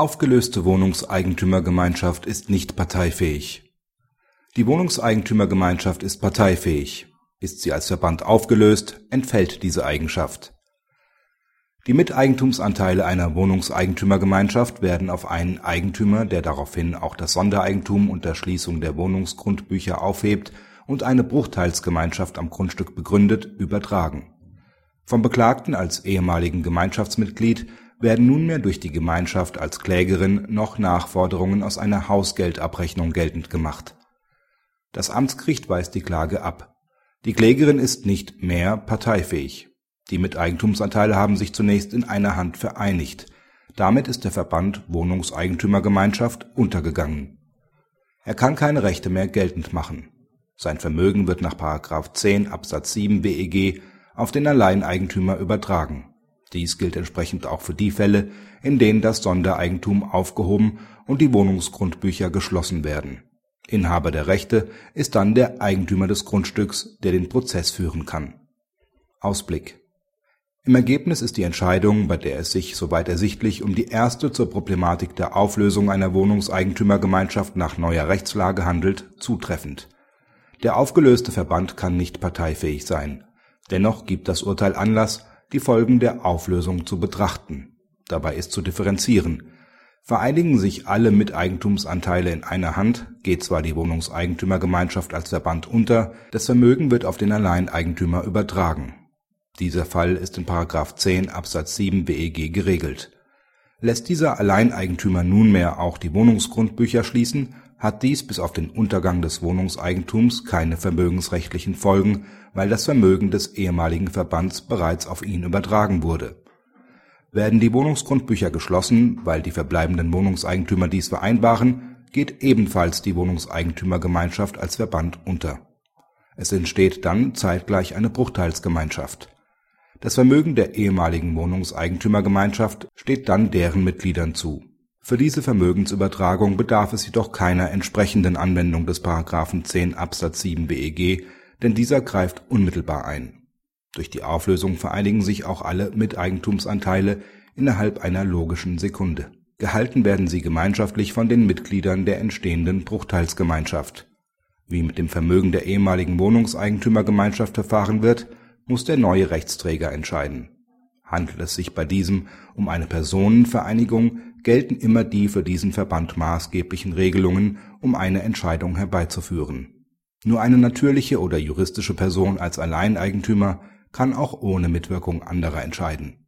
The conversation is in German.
Aufgelöste Wohnungseigentümergemeinschaft ist nicht parteifähig. Die Wohnungseigentümergemeinschaft ist parteifähig. Ist sie als Verband aufgelöst, entfällt diese Eigenschaft. Die Miteigentumsanteile einer Wohnungseigentümergemeinschaft werden auf einen Eigentümer, der daraufhin auch das Sondereigentum unter Schließung der Wohnungsgrundbücher aufhebt und eine Bruchteilsgemeinschaft am Grundstück begründet, übertragen. Vom Beklagten als ehemaligen Gemeinschaftsmitglied werden nunmehr durch die Gemeinschaft als Klägerin noch Nachforderungen aus einer Hausgeldabrechnung geltend gemacht. Das Amtsgericht weist die Klage ab. Die Klägerin ist nicht mehr parteifähig. Die Miteigentumsanteile haben sich zunächst in einer Hand vereinigt. Damit ist der Verband Wohnungseigentümergemeinschaft untergegangen. Er kann keine Rechte mehr geltend machen. Sein Vermögen wird nach § 10 Absatz 7 BEG auf den Alleineigentümer übertragen dies gilt entsprechend auch für die Fälle, in denen das Sondereigentum aufgehoben und die Wohnungsgrundbücher geschlossen werden. Inhaber der Rechte ist dann der Eigentümer des Grundstücks, der den Prozess führen kann. Ausblick Im Ergebnis ist die Entscheidung, bei der es sich soweit ersichtlich um die erste zur Problematik der Auflösung einer Wohnungseigentümergemeinschaft nach neuer Rechtslage handelt, zutreffend. Der aufgelöste Verband kann nicht parteifähig sein. Dennoch gibt das Urteil Anlass die Folgen der Auflösung zu betrachten. Dabei ist zu differenzieren: Vereinigen sich alle Miteigentumsanteile in einer Hand, geht zwar die Wohnungseigentümergemeinschaft als Verband unter, das Vermögen wird auf den Alleineigentümer übertragen. Dieser Fall ist in § 10 Absatz 7 BEG geregelt. Lässt dieser Alleineigentümer nunmehr auch die Wohnungsgrundbücher schließen hat dies bis auf den Untergang des Wohnungseigentums keine vermögensrechtlichen Folgen, weil das Vermögen des ehemaligen Verbands bereits auf ihn übertragen wurde. Werden die Wohnungsgrundbücher geschlossen, weil die verbleibenden Wohnungseigentümer dies vereinbaren, geht ebenfalls die Wohnungseigentümergemeinschaft als Verband unter. Es entsteht dann zeitgleich eine Bruchteilsgemeinschaft. Das Vermögen der ehemaligen Wohnungseigentümergemeinschaft steht dann deren Mitgliedern zu für diese Vermögensübertragung bedarf es jedoch keiner entsprechenden Anwendung des § 10 Absatz 7 BEG, denn dieser greift unmittelbar ein. Durch die Auflösung vereinigen sich auch alle Miteigentumsanteile innerhalb einer logischen Sekunde. Gehalten werden sie gemeinschaftlich von den Mitgliedern der entstehenden Bruchteilsgemeinschaft. Wie mit dem Vermögen der ehemaligen Wohnungseigentümergemeinschaft verfahren wird, muss der neue Rechtsträger entscheiden Handelt es sich bei diesem um eine Personenvereinigung, gelten immer die für diesen Verband maßgeblichen Regelungen, um eine Entscheidung herbeizuführen. Nur eine natürliche oder juristische Person als Alleineigentümer kann auch ohne Mitwirkung anderer entscheiden